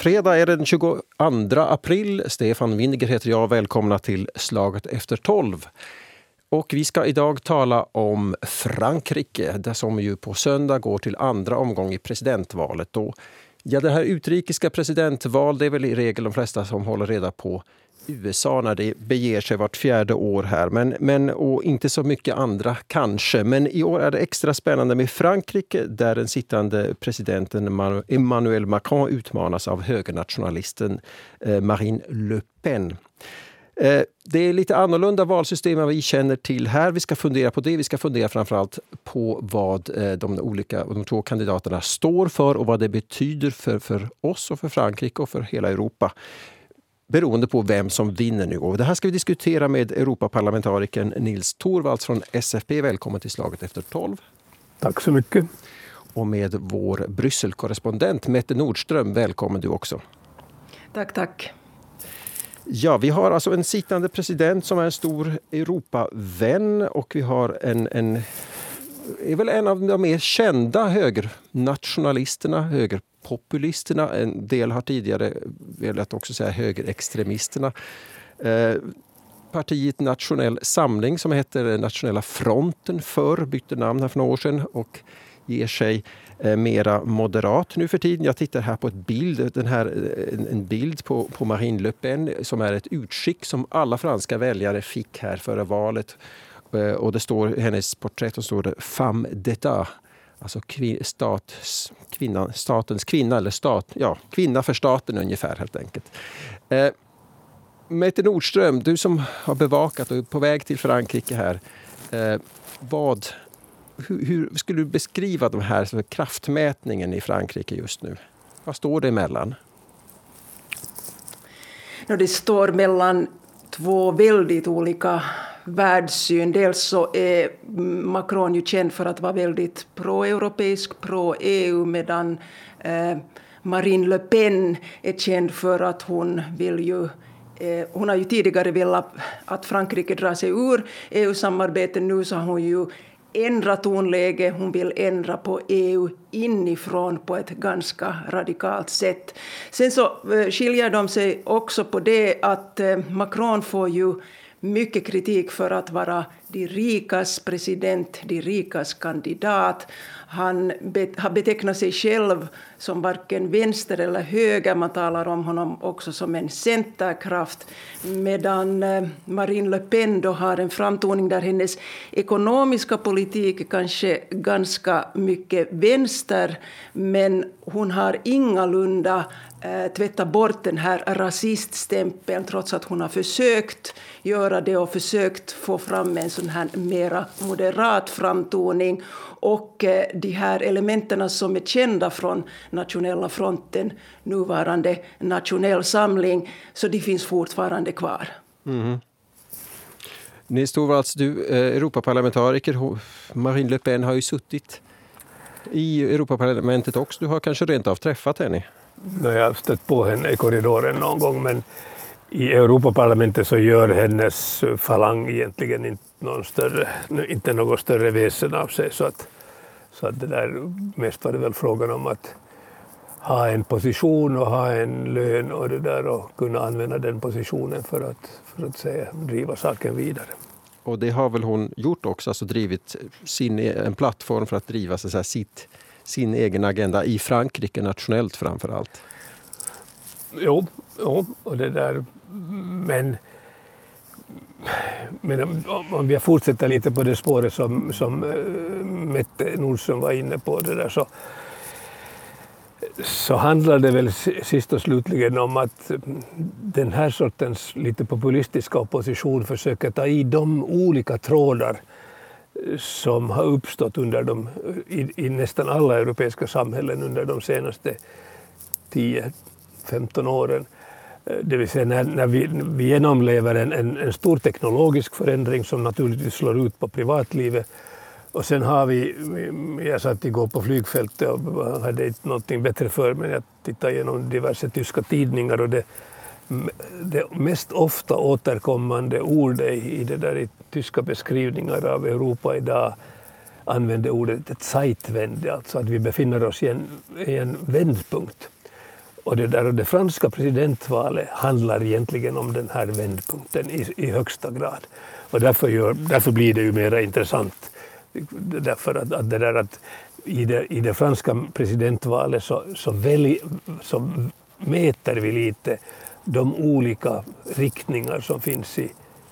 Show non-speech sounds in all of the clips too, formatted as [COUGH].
Fredag är den 22 april. Stefan Windiger heter jag. Välkomna till Slaget efter tolv. Och vi ska idag tala om Frankrike, där som ju på söndag går till andra omgång i presidentvalet. Och ja, det här utrikiska presidentval, det är väl i regel de flesta som håller reda på USA när det beger sig vart fjärde år här. Men, men, och inte så mycket andra kanske. Men i år är det extra spännande med Frankrike där den sittande presidenten Emmanuel Macron utmanas av högernationalisten eh, Marine Le Pen. Eh, det är lite annorlunda valsystem än vi känner till här. Vi ska fundera på det. Vi ska fundera framförallt på vad eh, de olika de två kandidaterna står för och vad det betyder för, för oss och för Frankrike och för hela Europa beroende på vem som vinner nu. Och det här ska vi diskutera med Europaparlamentarikern Nils Torvalds från SFP. Välkommen till Slaget efter tolv. Tack så mycket. Och med vår Brysselkorrespondent Mette Nordström. Välkommen du också. Tack, tack. Ja, vi har alltså en sittande president som är en stor Europavän och vi har en, en är väl en av de mer kända högernationalisterna, populisterna, En del har tidigare velat också säga högerextremisterna. Eh, partiet Nationell Samling som hette Nationella fronten förr, bytte namn här för några år sedan och ger sig eh, mera moderat nu för tiden. Jag tittar här på ett bild, den här, eh, en, en bild på, på Marine Le Pen som är ett utskick som alla franska väljare fick här före valet Eh, och det står i hennes porträtt och står det Femme d'État. Alltså stat, kvinna, statens kvinna, eller stat, ja, kvinna för staten ungefär helt enkelt. Eh, Mette Nordström, du som har bevakat och är på väg till Frankrike här. Eh, vad, hur, hur, skulle du beskriva de här kraftmätningen i Frankrike just nu? Vad står det emellan? det står mellan två väldigt olika världssyn. Dels så är Macron ju känd för att vara väldigt pro-europeisk, pro-EU medan eh, Marine Le Pen är känd för att hon vill ju eh, hon har ju tidigare velat att Frankrike drar sig ur EU-samarbetet. Nu så har hon ju ändrat tonläge. Hon vill ändra på EU inifrån på ett ganska radikalt sätt. Sen så eh, skiljer de sig också på det att eh, Macron får ju mycket kritik för att vara de rikas president, de rikas kandidat. Han har betecknat sig själv som varken vänster eller höger. Man talar om honom också som en centerkraft. Medan eh, Marine Le Pen då har en framtoning där hennes ekonomiska politik kanske ganska mycket vänster men hon har ingalunda Eh, tvätta bort den här rasiststämpeln trots att hon har försökt göra det och försökt få fram en sån här mera moderat framtoning. Och eh, de här elementen som är kända från Nationella fronten, nuvarande Nationell samling, så de finns fortfarande kvar. Mm-hmm. Mm. Nils Torvalds, du eh, Europaparlamentariker. Marine Le Pen har ju suttit i Europaparlamentet också. Du har kanske rent av träffat henne? Jag har stött på henne i korridoren någon gång men i Europaparlamentet så gör hennes falang egentligen inte, någon större, inte något större väsen av sig. Så att, så att det där, mest var det väl frågan om att ha en position och ha en lön och det där och kunna använda den positionen för att, för att säga, driva saken vidare. Och det har väl hon gjort också, alltså drivit sin, en plattform för att driva så att säga sitt, sin egen agenda i Frankrike nationellt framför allt? Jo, jo och det där men, men om jag fortsätter lite på det spåret som, som eh, Mette Nordström var inne på, det där, så, så handlar det väl sist och slutligen om att den här sortens lite populistiska opposition försöker ta i de olika trådar som har uppstått under de, i, i nästan alla europeiska samhällen under de senaste 10-15 åren. Eh, det vill säga när, när vi, vi genomlever en, en, en, stor teknologisk förändring som naturligtvis slår ut på privatlivet. Och sen har vi, jag satt igår på flygfältet och hade inte någonting bättre för mig, jag tittade igenom diverse tyska tidningar och det, det mest ofta återkommande ordet i, det där, i tyska beskrivningar av Europa idag använder ordet ett Zeitwende, alltså att vi befinner oss i en, i en vändpunkt. Och det, där, det franska presidentvalet handlar egentligen om den här vändpunkten i, i högsta grad. Och därför, gör, därför blir det ju mer intressant. Därför att, att det där att i det, i det franska presidentvalet så, så, välj, så mäter vi lite de olika riktningar som finns i,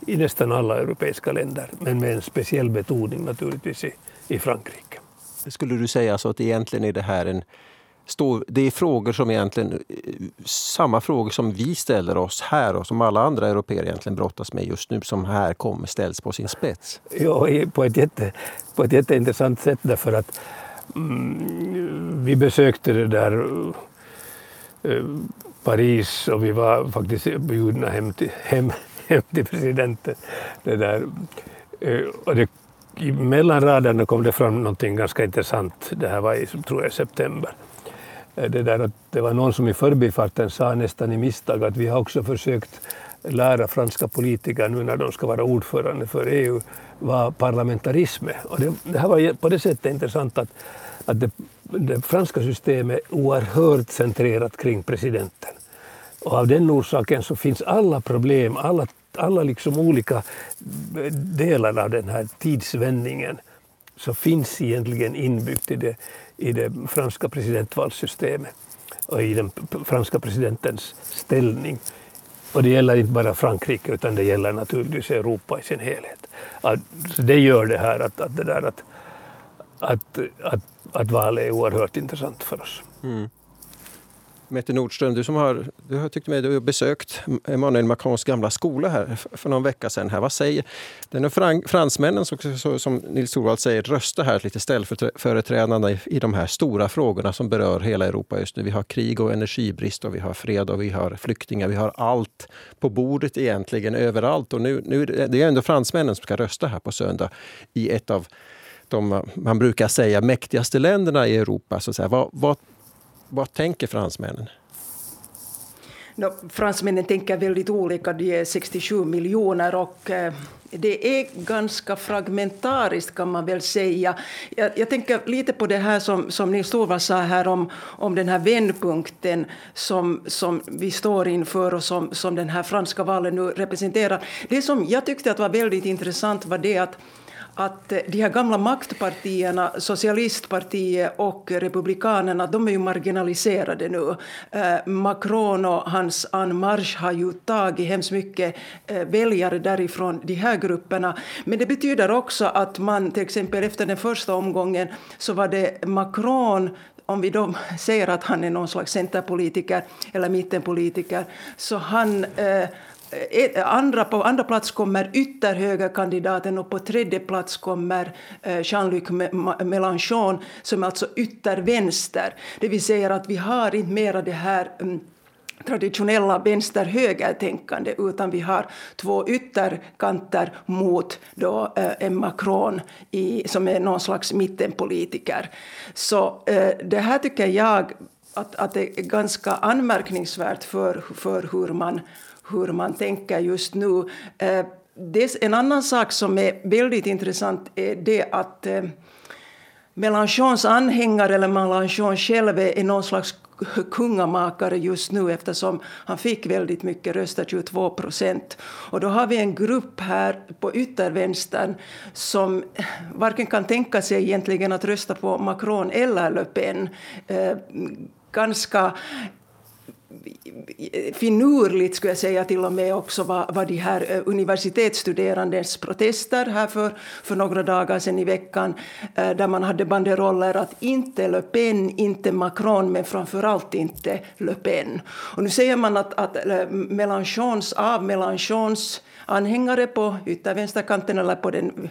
i nästan alla europeiska länder, men med en speciell betoning naturligtvis i, i Frankrike. Skulle du säga så att egentligen är det här en stor, det är frågor som egentligen samma frågor som vi ställer oss här och som alla andra europeer egentligen brottas med just nu som här kommer ställs på sin spets? Ja, på ett, jätte, på ett jätteintressant sätt därför att mm, vi besökte det där uh, Paris och vi var faktiskt bjudna hem till, hem, hem [LAUGHS] till presidenten. Det där. Eh, och det, mellan raderna kom det fram någonting ganska intressant. Det här var i tror jag, september. Eh, det, där att det var någon som i förbifarten sa nästan i misstag att vi har också försökt lära franska politiker nu när de ska vara ordförande för EU vad parlamentarism är. Och det, det här var på det sättet intressant att, att det, det franska systemet är oerhört centrerat kring presidenten. Och av den orsaken så finns alla problem, alla, alla liksom olika delar av den här tidsvändningen så finns egentligen inbyggt i det, i det franska presidentvalssystemet och i den franska presidentens ställning. Och det gäller inte bara Frankrike utan det gäller naturligtvis Europa i sin helhet. Så det gör det här att, att, det där att, att, att, att valet är oerhört intressant för oss. Mm. Mette Nordström, du som har, du har tyckt med, du har besökt Emmanuel Macrons gamla skola här för någon vecka sedan. Här. Vad säger den fran, fransmännen som, som Nils Thorvald säger röstar här lite ställföreträdande i, i de här stora frågorna som berör hela Europa just nu. Vi har krig och energibrist och vi har fred och vi har flyktingar. Vi har allt på bordet egentligen överallt och nu, nu det är ändå fransmännen som ska rösta här på söndag i ett av de, man brukar säga, mäktigaste länderna i Europa. Så att säga. Vad, vad vad tänker fransmännen? No, fransmännen tänker väldigt olika. De är 67 miljoner och eh, det är ganska fragmentariskt kan man väl säga. Jag, jag tänker lite på det här som, som Nils Torvald sa här om, om den här vändpunkten som, som vi står inför och som, som den här franska valet nu representerar. Det som jag tyckte att var väldigt intressant var det att att eh, de här gamla maktpartierna, socialistpartiet och republikanerna, de är ju marginaliserade nu. Eh, Macron och hans En Marche har ju tagit hemskt mycket eh, väljare därifrån de här grupperna. Men det betyder också att man till exempel efter den första omgången så var det Macron om vi då [LAUGHS] säger att han är någon slags centerpolitiker eller mittenpolitiker, så han Eh, Eh, eh, andra, på andra plats kommer ytterhögerkandidaten och på tredje plats kommer eh, Jean-Luc Mélenchon som är alltså yttervänster. Det vill säga att vi har inte mera det här mm, traditionella vänster-höger-tänkande utan vi har två ytterkanter mot då, eh, Macron i, som är någon slags mittenpolitiker. Så eh, det här tycker jag att, att det är ganska anmärkningsvärt för, för hur man hur man tänker just nu. Eh, en annan sak som är väldigt intressant är det att eh, Mélenchons anhängare, eller Mélenchon själv, är någon slags kungamakare just nu eftersom han fick väldigt mycket röster, 22 procent. Och då har vi en grupp här på yttervänstern som varken kan tänka sig egentligen att rösta på Macron eller Le Pen. Eh, ganska finurligt skulle jag säga till och med också var, vad de här eh, universitetsstuderandes protester här för, för några dagar sedan i veckan eh, där man hade banderoller att inte Le Pen, inte Macron men framför allt inte Le Pen. Och nu säger man att, att Mélenchons, av Mélenchons anhängare på yttervänsterkanten eller på den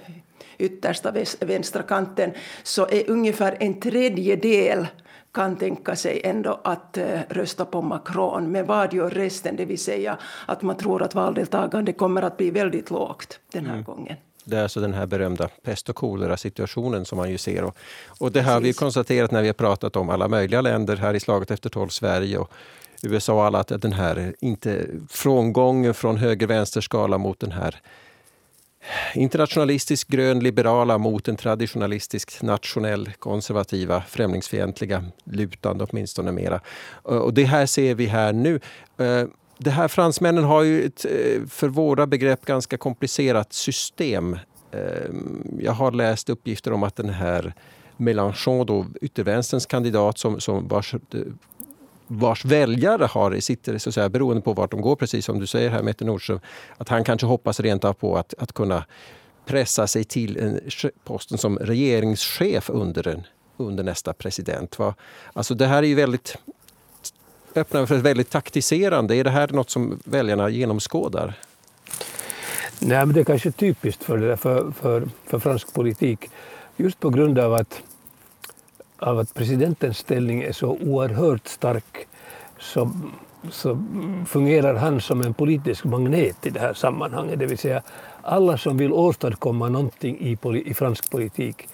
yttersta vänstra kanten så är ungefär en tredjedel kan tänka sig ändå att uh, rösta på Macron. Men vad gör resten? Det vill säga att man tror att valdeltagande kommer att bli väldigt lågt den här mm. gången. Det är alltså den här berömda pest och kolera-situationen som man ju ser. Och, och det har vi konstaterat när vi har pratat om alla möjliga länder här i slaget efter tolv, Sverige och USA och alla, att den här inte frångången från höger-vänster skala mot den här internationalistisk grön liberala mot en traditionalistisk nationell konservativa främlingsfientliga lutande åtminstone mera. Eh, och det här ser vi här nu. Eh, det här fransmännen har ju ett eh, för våra begrepp ganska komplicerat system. Jag har läst uppgifter om att den här Mélenchon, då, yttervänsterns kandidat som, som vars, vars väljare har, sitter så att säga, beroende på vart de går, precis som du säger här Mette Nordström, att han kanske hoppas rent av på att, att kunna pressa sig till en, posten som regeringschef under, en, under nästa president. Va? Alltså det här är ju väldigt öppnar för ett väldigt taktiserande. Är det här något som väljarna genomskådar? Nej, men det är kanske typiskt för, det där, för, för, för fransk politik. Just på grund av att, av att presidentens ställning är så oerhört stark så, så fungerar han som en politisk magnet i det här sammanhanget. Det vill säga alla som vill åstadkomma någonting i, i fransk politik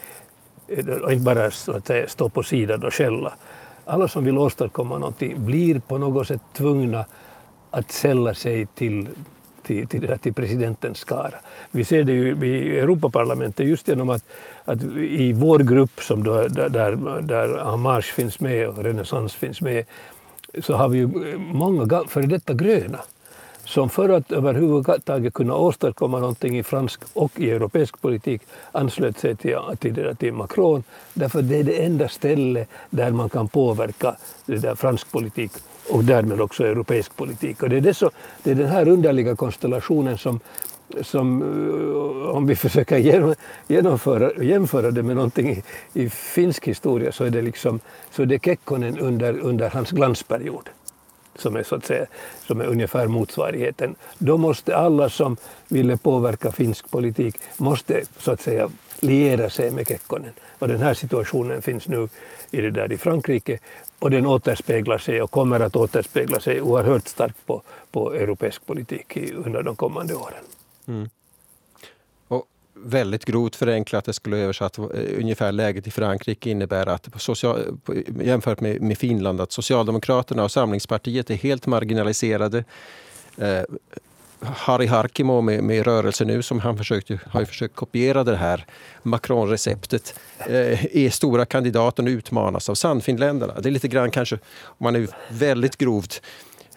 och inte bara säga, stå på sidan och skälla. Alla som vill åstadkomma någonting blir på något sätt tvungna att sälla sig till till, till, till presidentens skara. Vi ser det ju i Europaparlamentet just genom att, att i vår grupp som då, där, där Hamas finns med och Renaissance finns med så har vi ju många före detta gröna som för att överhuvudtaget kunna åstadkomma någonting i fransk och i europeisk politik anslöt sig till, till, till Macron därför det är det enda stället där man kan påverka det där fransk politik och därmed också europeisk politik. Och det, är det, så, det är den här underliga konstellationen som, som eh, om vi försöker genomföra, jämföra det med någonting i, i finsk historia så är det, liksom, så är det Kekkonen under, under hans glansperiod som är, så att säga, som är ungefär motsvarigheten. Då måste alla som ville påverka finsk politik måste så att säga liera sig med Kekkonen. Och den här situationen finns nu i, det där i Frankrike och den återspeglar sig och kommer att återspegla sig oerhört starkt på, på europeisk politik under de kommande åren. Mm. Och väldigt grovt förenklat, det skulle översatt eh, ungefär läget i Frankrike innebär att social, jämfört med, med Finland att Socialdemokraterna och Samlingspartiet är helt marginaliserade. Eh, Harry Harkimo med, med Rörelse nu som han försökte, har ju försökt kopiera det här Macron-receptet eh, är stora kandidaten och utmanas av Sannfinländarna. Det är lite grann kanske, om man är väldigt grovt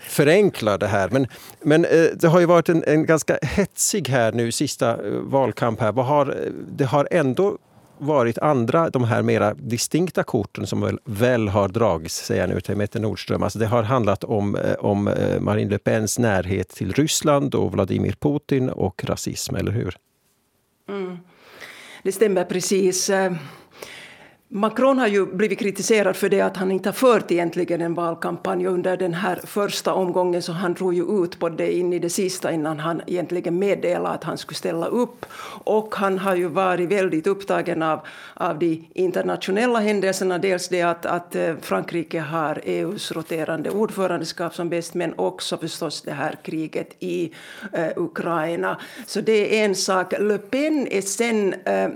förenklar det här. Men, men eh, det har ju varit en, en ganska hetsig här nu sista eh, valkamp här. Vad har, eh, det har ändå varit andra, de här mera distinkta korten som väl, väl har dragits, säger jag nu till Mette Nordström. Alltså det har handlat om, eh, om eh, Marine Le Pens närhet till Ryssland och Vladimir Putin och rasism, eller hur? Mm. Det stämmer precis. Eh, Macron har ju blivit kritiserad för det att han inte har fört egentligen en valkampanj under den här första omgången så han drog ju ut på det in i det sista innan han egentligen meddelade att han skulle ställa upp. Och han har ju varit väldigt upptagen av, av de internationella händelserna. Dels det att, att eh, Frankrike har EUs roterande ordförandeskap som bäst men också förstås det här kriget i eh, Ukraina. Så det är en sak. Le Pen är sen eh,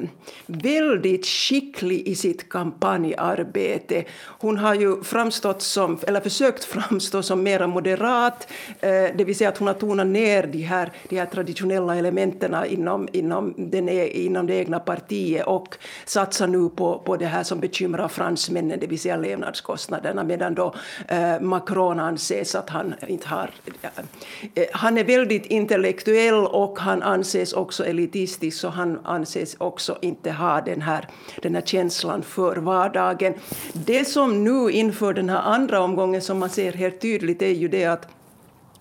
väldigt skicklig i sitt kampanjarbete. Hon har ju framstått som, eller försökt framstå som mer moderat, eh, det vill säga att hon har tonat ner de här, de här traditionella elementen inom, inom, den, e, inom det egna partiet och satsar nu på, på det här som bekymrar fransmännen, det vill säga levnadskostnaderna, medan då eh, Macron anses att han inte har... Eh, han är väldigt intellektuell och han anses också elitistisk, så han anses också inte ha den här, den här känslan för vardagen. Det som nu inför den här andra omgången som man ser helt tydligt är ju det att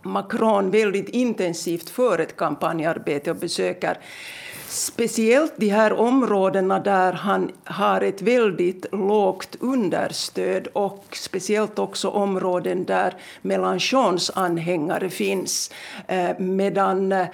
Macron väldigt intensivt för ett kampanjarbete och besöker speciellt de här områdena där han har ett väldigt lågt understöd och speciellt också områden där Mélenchons anhängare finns. Eh, medan eh,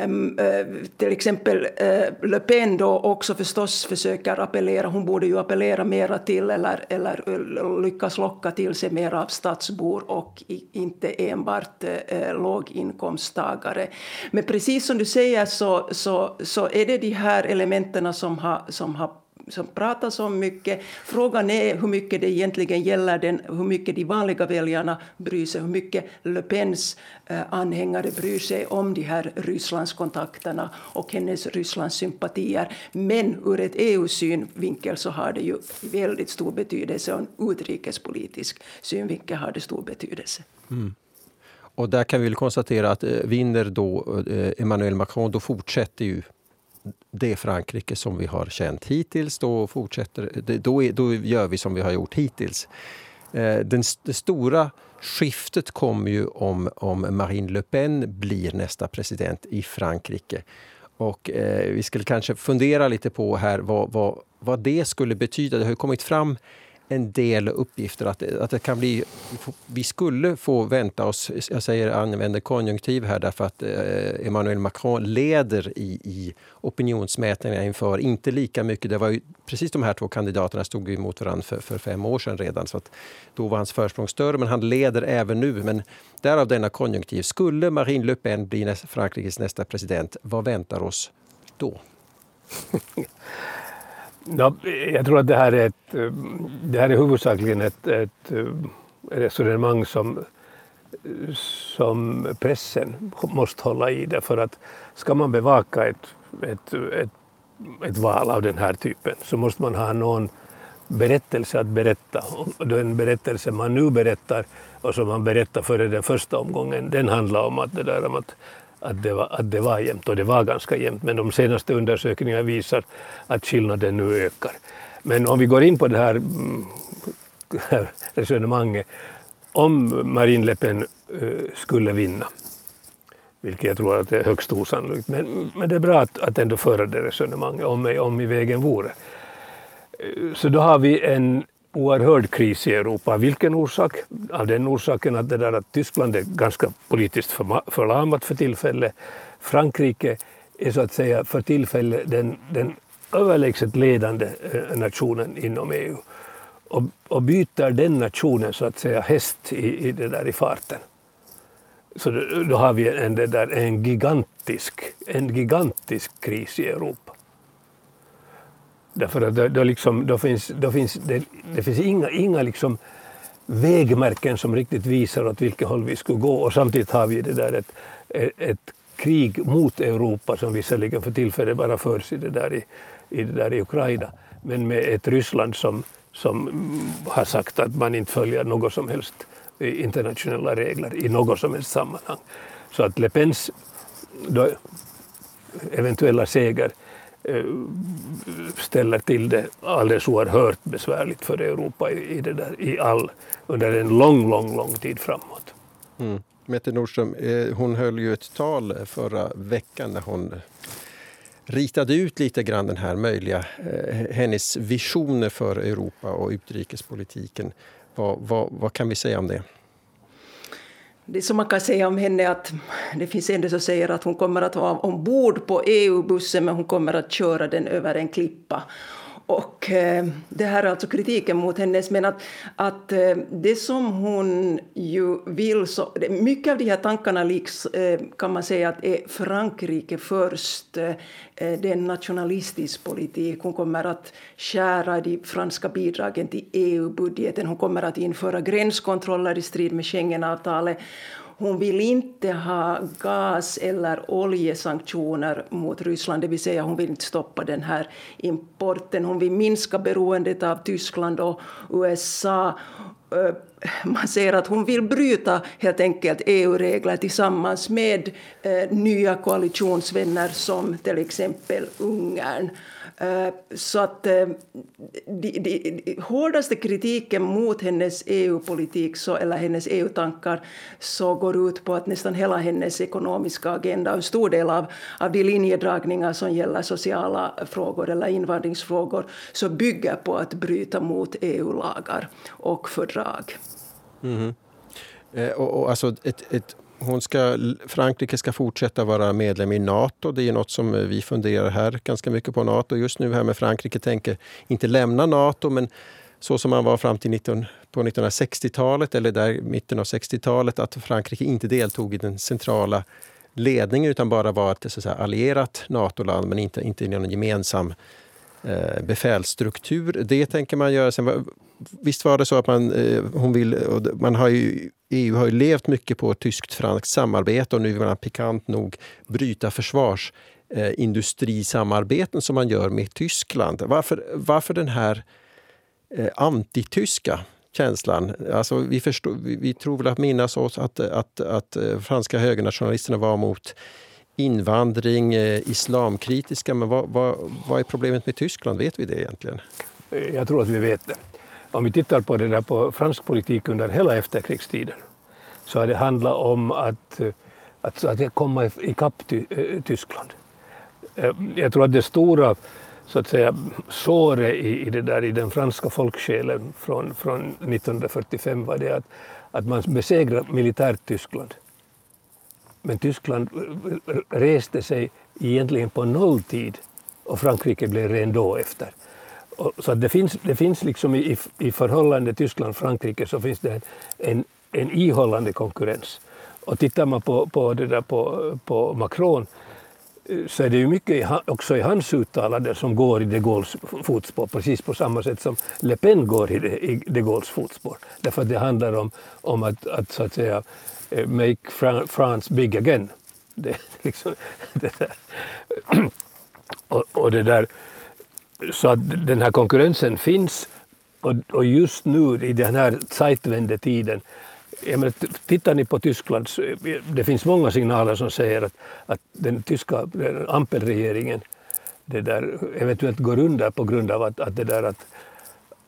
Eh, till exempel eh, Le Pen då också förstås försöker appellera, hon borde ju appellera mera till eller, eller lyckas locka till sig mer av stadsbor och inte enbart eh, låginkomsttagare. Men precis som du säger så, så, så är det de här elementen som har, som har som pratas om mycket. Frågan är hur mycket det egentligen gäller den, hur mycket de vanliga väljarna bryr sig, hur mycket Le Pens eh, anhängare bryr sig om de här Rysslandskontakterna och hennes Rysslandssympatier. Men ur ett EU-synvinkel så har det ju väldigt stor betydelse och en utrikespolitisk synvinkel har det stor betydelse. Mm. Och där kan vi väl konstatera att eh, vinner då eh, Emmanuel Macron, då fortsätter ju det Frankrike som vi har känt hittills. Då, fortsätter, då, då gör vi som vi har gjort hittills. Eh, den, det stora skiftet kommer ju om, om Marine Le Pen blir nästa president i Frankrike. Och eh, vi skulle kanske fundera lite på här vad, vad, vad det skulle betyda. Det har kommit fram en del uppgifter att, att det kan bli... Vi skulle få vänta oss, jag säger använder konjunktiv här därför att eh, Emmanuel Macron leder i, i opinionsmätningarna inför, inte lika mycket, det var ju, precis de här två kandidaterna stod ju emot varandra för, för fem år sedan redan, så att då var hans försprång större, men han leder även nu. Men därav denna konjunktiv. Skulle Marine Le Pen bli näst, Frankrikes nästa president, vad väntar oss då? [LAUGHS] Ja, jag tror att det här är, ett, eh, det här är huvudsakligen ett, ett eh, resonemang som, som pressen måste hålla i. Därför att ska man bevaka ett, ett, ett, ett val av den här typen så måste man ha någon berättelse att berätta. Och den berättelse man nu berättar och som man berättade före den första omgången, den handlar om att det där om att att det, var, att det var jämnt och det var ganska jämnt. Men de senaste undersökningarna visar att skillnaden nu ökar. Men om vi går in på det här, mm, här [LAUGHS] resonemanget. Om Marine Le Pen eh, skulle vinna, vilket jag tror att är högst osannolikt, men, men det är bra att, att ändå föra det resonemanget om, om i vägen vore. Eh, så då har vi en oerhörd kris i Europa. Vilken orsak? Av den orsaken att, det där att Tyskland är ganska politiskt förlamat för tillfället. Frankrike är så att säga för tillfället den, den överlägset ledande eh, nationen inom EU. Och, och byter den nationen så att säga häst i, i, det där i farten. Så då, då har vi en, det där, en, gigantisk, en gigantisk kris i Europa. Därför att då, då, liksom, då finns, då finns det, det finns inga, inga liksom vägmärken som riktigt visar åt vilket håll vi skulle gå och samtidigt har vi det där ett, ett krig mot Europa som visserligen för tillfället bara förs i det där i, i, det där i Ukraina men med ett Ryssland som, som har sagt att man inte följer något som helst eh, internationella regler i något som helst sammanhang. Så att Le Pens eventuella seger Eh, ställer till det alldeles oerhört besvärligt för Europa i, det där, i all, under en lång, lång, lång tid framåt. Mm. Mette Nordström, eh, hon höll ju ett tal förra veckan när hon ritade ut lite grann den här möjliga, eh, hennes visioner för Europa och utrikespolitiken. Vad, vad, vad kan vi säga om det? Det som man kan säga om henne är att det finns en som säger att hon kommer att vara ombord på EU-bussen men hon kommer att köra den över en klippa. Och eh, det här är alltså kritiken mot hennes, men att, att eh, det som hon ju vill, så, mycket av de här tankarna liks, eh, kan man säga att är Frankrike först. Det är en nationalistisk politik. Hon kommer att skära de franska bidragen till EU-budgeten. Hon kommer att införa gränskontroller i strid med Schengenavtalet. Hon vill inte ha gas eller oljesanktioner mot Ryssland, det vill säga hon vill inte stoppa den här importen. Hon vill minska beroendet av Tyskland och USA eh, man ser att hon vill bryta helt enkelt EU-regler tillsammans med eh, nya koalitionsvänner som till exempel Ungern. Eh, så att eh, de, de, de, hårdaste kritiken mot hennes EU-politik så, eller hennes EU-tankar så går ut på att nästan hela hennes ekonomiska agenda, en stor del av, av de linjedragningar som gäller sociala frågor eller invandringsfrågor, så bygger på att bryta mot EU-lagar och fördrag. Mm. Eh, och, och alltså ett, ett hon ska, Frankrike ska fortsätta vara medlem i Nato. Det är något som eh, vi funderar här ganska mycket på. Nato just nu här med Frankrike tänker inte lämna Nato men så som man var fram till 19, på 1960-talet eller där mitten av 60-talet att Frankrike inte deltog i den centrala ledningen utan bara var ett så säga, allierat NATO-land men inte, inte i någon gemensam eh, befälsstruktur. Det tänker man göra. Sen, visst var det så att man, eh, hon vill, man har ju, EU har ju levt mycket på tyskt-franskt samarbete och nu vill man pikant nog bryta försvarsindustrisamarbeten eh, som man gör med Tyskland. Varför, varför den här eh, antityska känslan. Alltså, vi, förstår, vi, vi tror väl att minnas oss att, att, att, att franska högernationalisterna var mot invandring, eh, islamkritiska. Men vad, vad, vad är problemet med Tyskland? Vet vi det egentligen? Jag tror att vi vet det. Om vi tittar på det där på fransk politik under hela efterkrigstiden så har det handlat om att, eh, att, att komma ikapp ty, äh, Tyskland. Eh, jag tror att det stora så att säga, såret i, i, det där, i den franska folksjälen från, från 1945 var det att, att man besegrade militärt Tyskland. Men Tyskland reste sig egentligen på nolltid och Frankrike blev ren då efter. Och, så det finns, det finns liksom i, i förhållande Tyskland-Frankrike så finns det en, en ihållande konkurrens. Och tittar man på, på, det där på, på Macron eh, så är det ju mycket också i hans uttalanden som går i de Gaulles fotspår, precis på samma sätt som Le Pen går i de Gaulles fotspår. Därför att det handlar om, om att, att, så att säga eh, make France big again. Det, liksom, [LAUGHS] det där. [CLEARS THROAT] Och, och, det där, så att den här konkurrensen finns och, och just nu i den här Zeitwende-tiden tittar ni på Tyskland, det finns många signaler som säger att, att den tyska Ampelregeringen det där eventuellt går under på grund av att, att, det där att,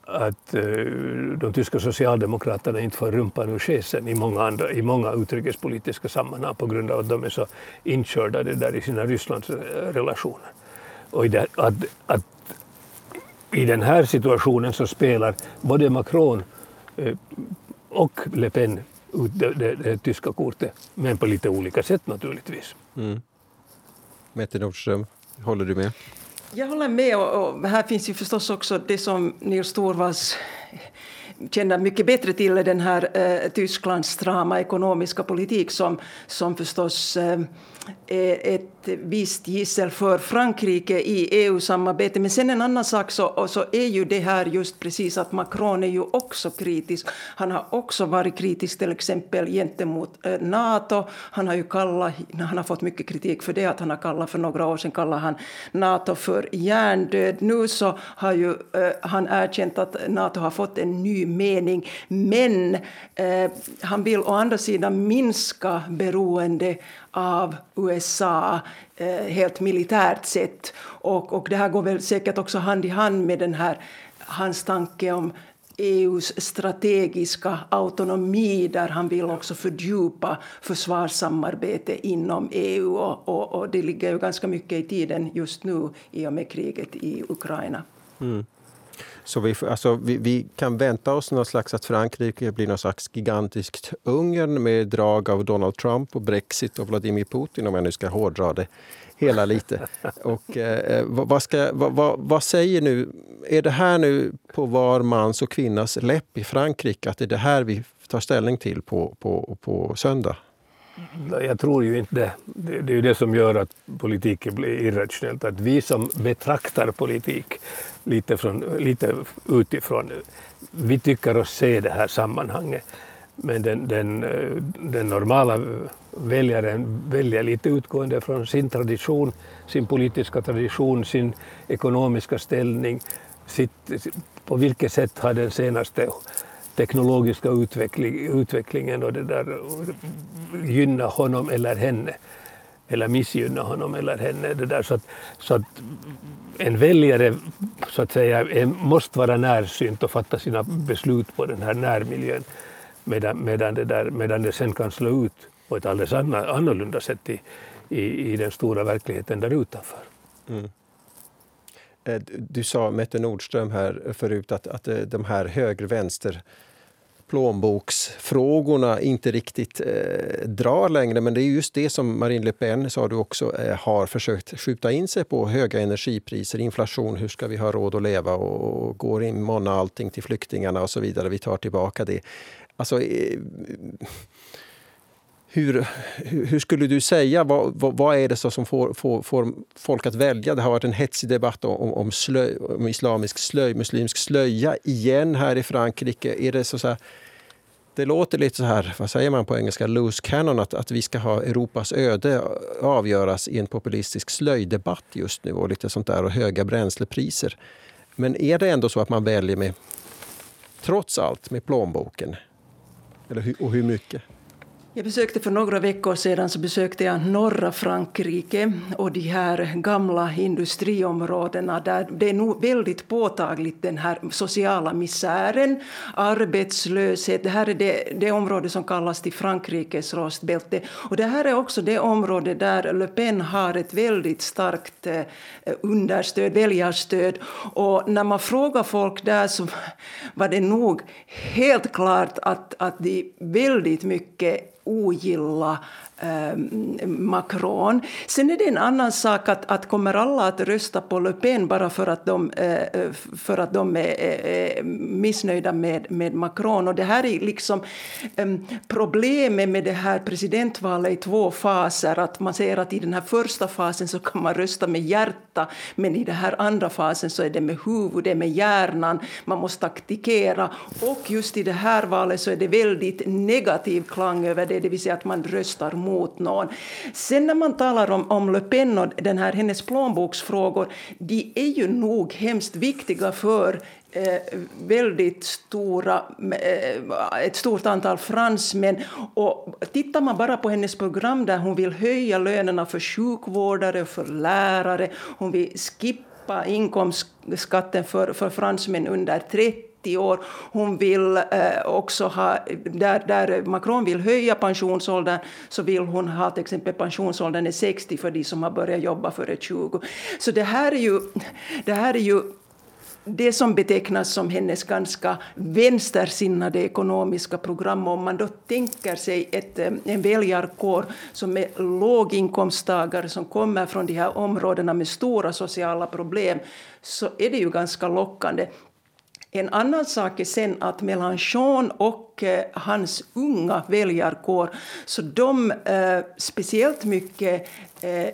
att eh, de tyska socialdemokraterna inte får rumpan ur schäsen i många, andra, i många utrikespolitiska sammanhang på grund av att de är så inkörda det där i sina Rysslandsrelationer. Eh, och det, att, att i den här situationen så spelar både Macron eh, och Le Pen ut det, det, det tyska kortet, men på lite olika sätt naturligtvis. Mm. Mette Nordström, håller du med? Jag håller med och, och, här finns ju förstås också det som Nils Torvalds känner mycket bättre till den här eh, Tysklands strama ekonomiska politik som, som förstås eh, Eh, ett visst gissel för Frankrike i EU-samarbetet. Men sen en annan sak så, så är ju det här just precis att Macron är ju också kritisk. Han har också varit kritisk till exempel gentemot eh, Nato. Han har ju kallat, han har fått mycket kritik för det att han har kallat för några år sedan kallade han Nato för hjärndöd. Nu så har ju eh, han erkänt att Nato har fått en ny mening. Men eh, han vill å andra sidan minska beroende av USA eh, helt militärt sett. Och, och det här går väl säkert också hand i hand med den här, hans tanke om EUs strategiska autonomi där han vill också fördjupa försvarssamarbete inom EU. Och, och, och, det ligger ju ganska mycket i tiden just nu i och med kriget i Ukraina. Mm. Så vi, alltså, vi, vi, kan vänta oss någon slags att Frankrike blir någon slags gigantiskt Ungern med drag av Donald Trump och Brexit och Vladimir Putin om jag nu ska hårdra det hela lite. [LAUGHS] Och, eh, vad, ska, vad, vad, säger nu, är det här nu på var mans och kvinnas läpp i Frankrike att det är det här vi tar ställning till på, på, på söndag? Jag tror ju inte det. Det är ju det som gör att politiken blir irrationellt. Att vi som betraktar politik lite, från, lite utifrån, vi tycker oss se det här sammanhanget. Men den, den, den normala väljaren väljer lite utgående från sin tradition, sin politiska tradition, sin ekonomiska ställning, sitt, på vilket sätt har den senaste teknologiska utveckling, utvecklingen och det där gynna honom eller henne eller missgynna honom eller henne. Det där, så, att, så att en väljare så att säga, är, måste vara närsynt och fatta sina beslut på den här närmiljön medan, medan, det, där, medan det sen kan slå ut på ett alldeles annorlunda sätt i, i, i den stora verkligheten där utanför. Mm. Eh, du sa, Mette Nordström, här förut att, att eh, de här höger-vänster plånboksfrågorna inte riktigt eh, drar längre. Men det är just det som Marine Le Pen, sa du också, eh, har försökt skjuta in sig på. Höga energipriser, inflation, hur ska vi ha råd att leva och, och går in allting till flyktingarna och så vidare. Vi tar tillbaka det. Alltså, eh, hur, hur skulle du säga, vad, vad, vad är det som får, får, får, folk att välja? Det har varit en hetsig debatt om, om, slöj, om islamisk slöj, muslimsk slöja igen här i Frankrike. Är det så, så här, det låter lite så här, vad säger man på engelska, loose cannon, att, att vi ska ha Europas öde avgöras i en populistisk slöjdebatt just nu och lite sånt där och höga bränslepriser. Men är det ändå så att man väljer med, trots allt, med plånboken? Eller, och hur mycket? Jag besökte för några veckor sedan så besökte jag norra Frankrike och de här gamla industriområdena där det är nog väldigt påtagligt den här sociala misären, arbetslöshet. Det här är det, det område som kallas till Frankrikes rostbälte. Och det här är också det område där Le Pen har ett väldigt starkt eh, understöd, väljarstöd. Och när man frågar folk där så var det nog helt klart att, att de väldigt mycket ojilla eh, Macron. Sen är det en annan sak att, att kommer alla att rösta på Le Pen bara för att de, eh, för att de är, är missnöjda med, med Macron. Och det här är liksom eh, problemet med det här presidentvalet i två faser. Att man säger att i den här första fasen så kan man rösta med hjärta men i den här andra fasen så är det med huvudet, med hjärnan. Man måste taktikera. Och just i det här valet så är det väldigt negativ klang över det, det vill säga att man röstar mot mot någon. Sen när man talar om, om Le Pen och den här, hennes plånboksfrågor, de är ju nog hemskt viktiga för Eh, väldigt stora, eh, ett stort antal fransmän. Och tittar man bara på hennes program där hon vill höja lönerna för sjukvårdare och för lärare, hon vill skippa inkomstskatten för, för fransmän under 30 30 år. Hon vill eh, också ha, där, där Macron vill höja pensionsåldern så vill hon ha till exempel pensionsåldern är 60 för de som har börjat jobba före 20. Så det här är ju, det här är ju det som betecknas som hennes ganska vänstersinnade ekonomiska program. Om man då tänker sig ett, eh, en väljarkår som är låginkomsttagare som kommer från de här områdena med stora sociala problem så är det ju ganska lockande. En annan sak är sen att Mélenchon och eh, hans unga väljarkår, så de eh, speciellt mycket Eh,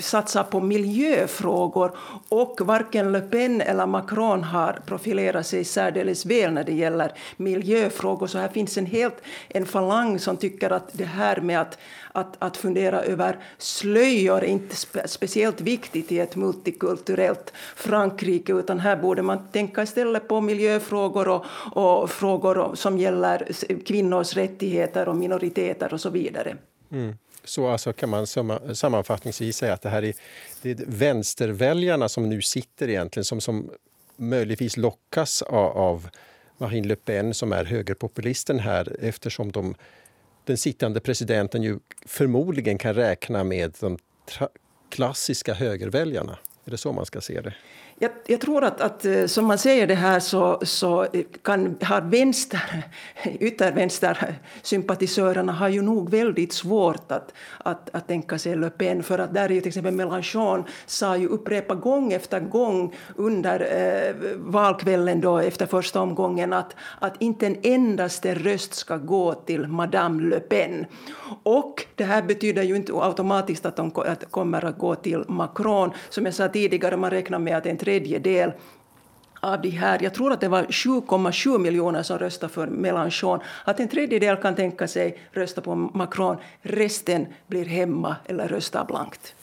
satsa satsar på miljöfrågor och varken Le Pen eller Macron har profilerat sig särdeles väl när det gäller miljöfrågor. Så här finns en helt en falang som tycker att det här med att, att, att fundera över slöjor är inte spe, speciellt viktigt i ett multikulturellt Frankrike utan här borde man tänka istället på miljöfrågor och, och frågor som gäller kvinnors rättigheter och minoriteter och så vidare. Mm. Så alltså kan man sammanfattningsvis säga att det här är, det är vänsterväljarna som nu sitter egentligen som, som möjligtvis lockas av, av Marine Le Pen som är högerpopulisten här eftersom de, den sittande presidenten ju förmodligen kan räkna med de klassiska högerväljarna. Är det så man ska se det? Jag, jag, tror att, att eh, som man säger det här så, så kan, har vänster, [LAUGHS] yttervänstersympatisörerna har ju nog väldigt svårt att, att, att tänka sig Le Pen för att där är ju till exempel Mélenchon sa ju upprepa gång efter gång under eh, valkvällen då efter första omgången att, att inte en endaste röst ska gå till Madame Le Pen. Och det här betyder ju inte automatiskt att de att kommer att gå till Macron. Som jag sa tidigare, man räknar med att en tredjedel av de här, jag tror att det var 7,7 miljoner som röstade för Mélenchon, att en tredjedel kan tänka sig rösta på Macron, resten blir hemma eller röstar blankt.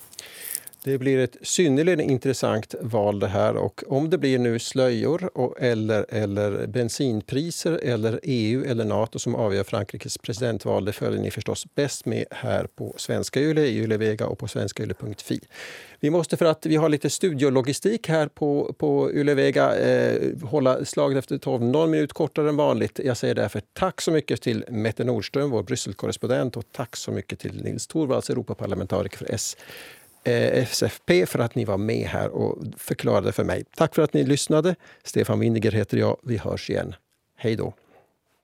Det blir ett synnerligen intressant val det här och om det blir nu slöjor och, eller, eller bensinpriser eller EU eller Nato som avgör Frankrikes presidentval, det följer ni förstås bäst med här på Svenska Yle, Yle Vega och på svenskayle.fi. Vi måste för att vi har lite studiologistik här på, på Yle Vega eh, hålla slaget efter 12 någon minut kortare än vanligt. Jag säger därför tack så mycket till Mette Nordström, vår Brysselkorrespondent och tack så mycket till Nils Torvalds, Europaparlamentariker för S. Eh, SFP för att ni var med här och förklarade för mig. Tack för att ni lyssnade. Stefan Winiger heter jag. Vi hörs igen. Hej då.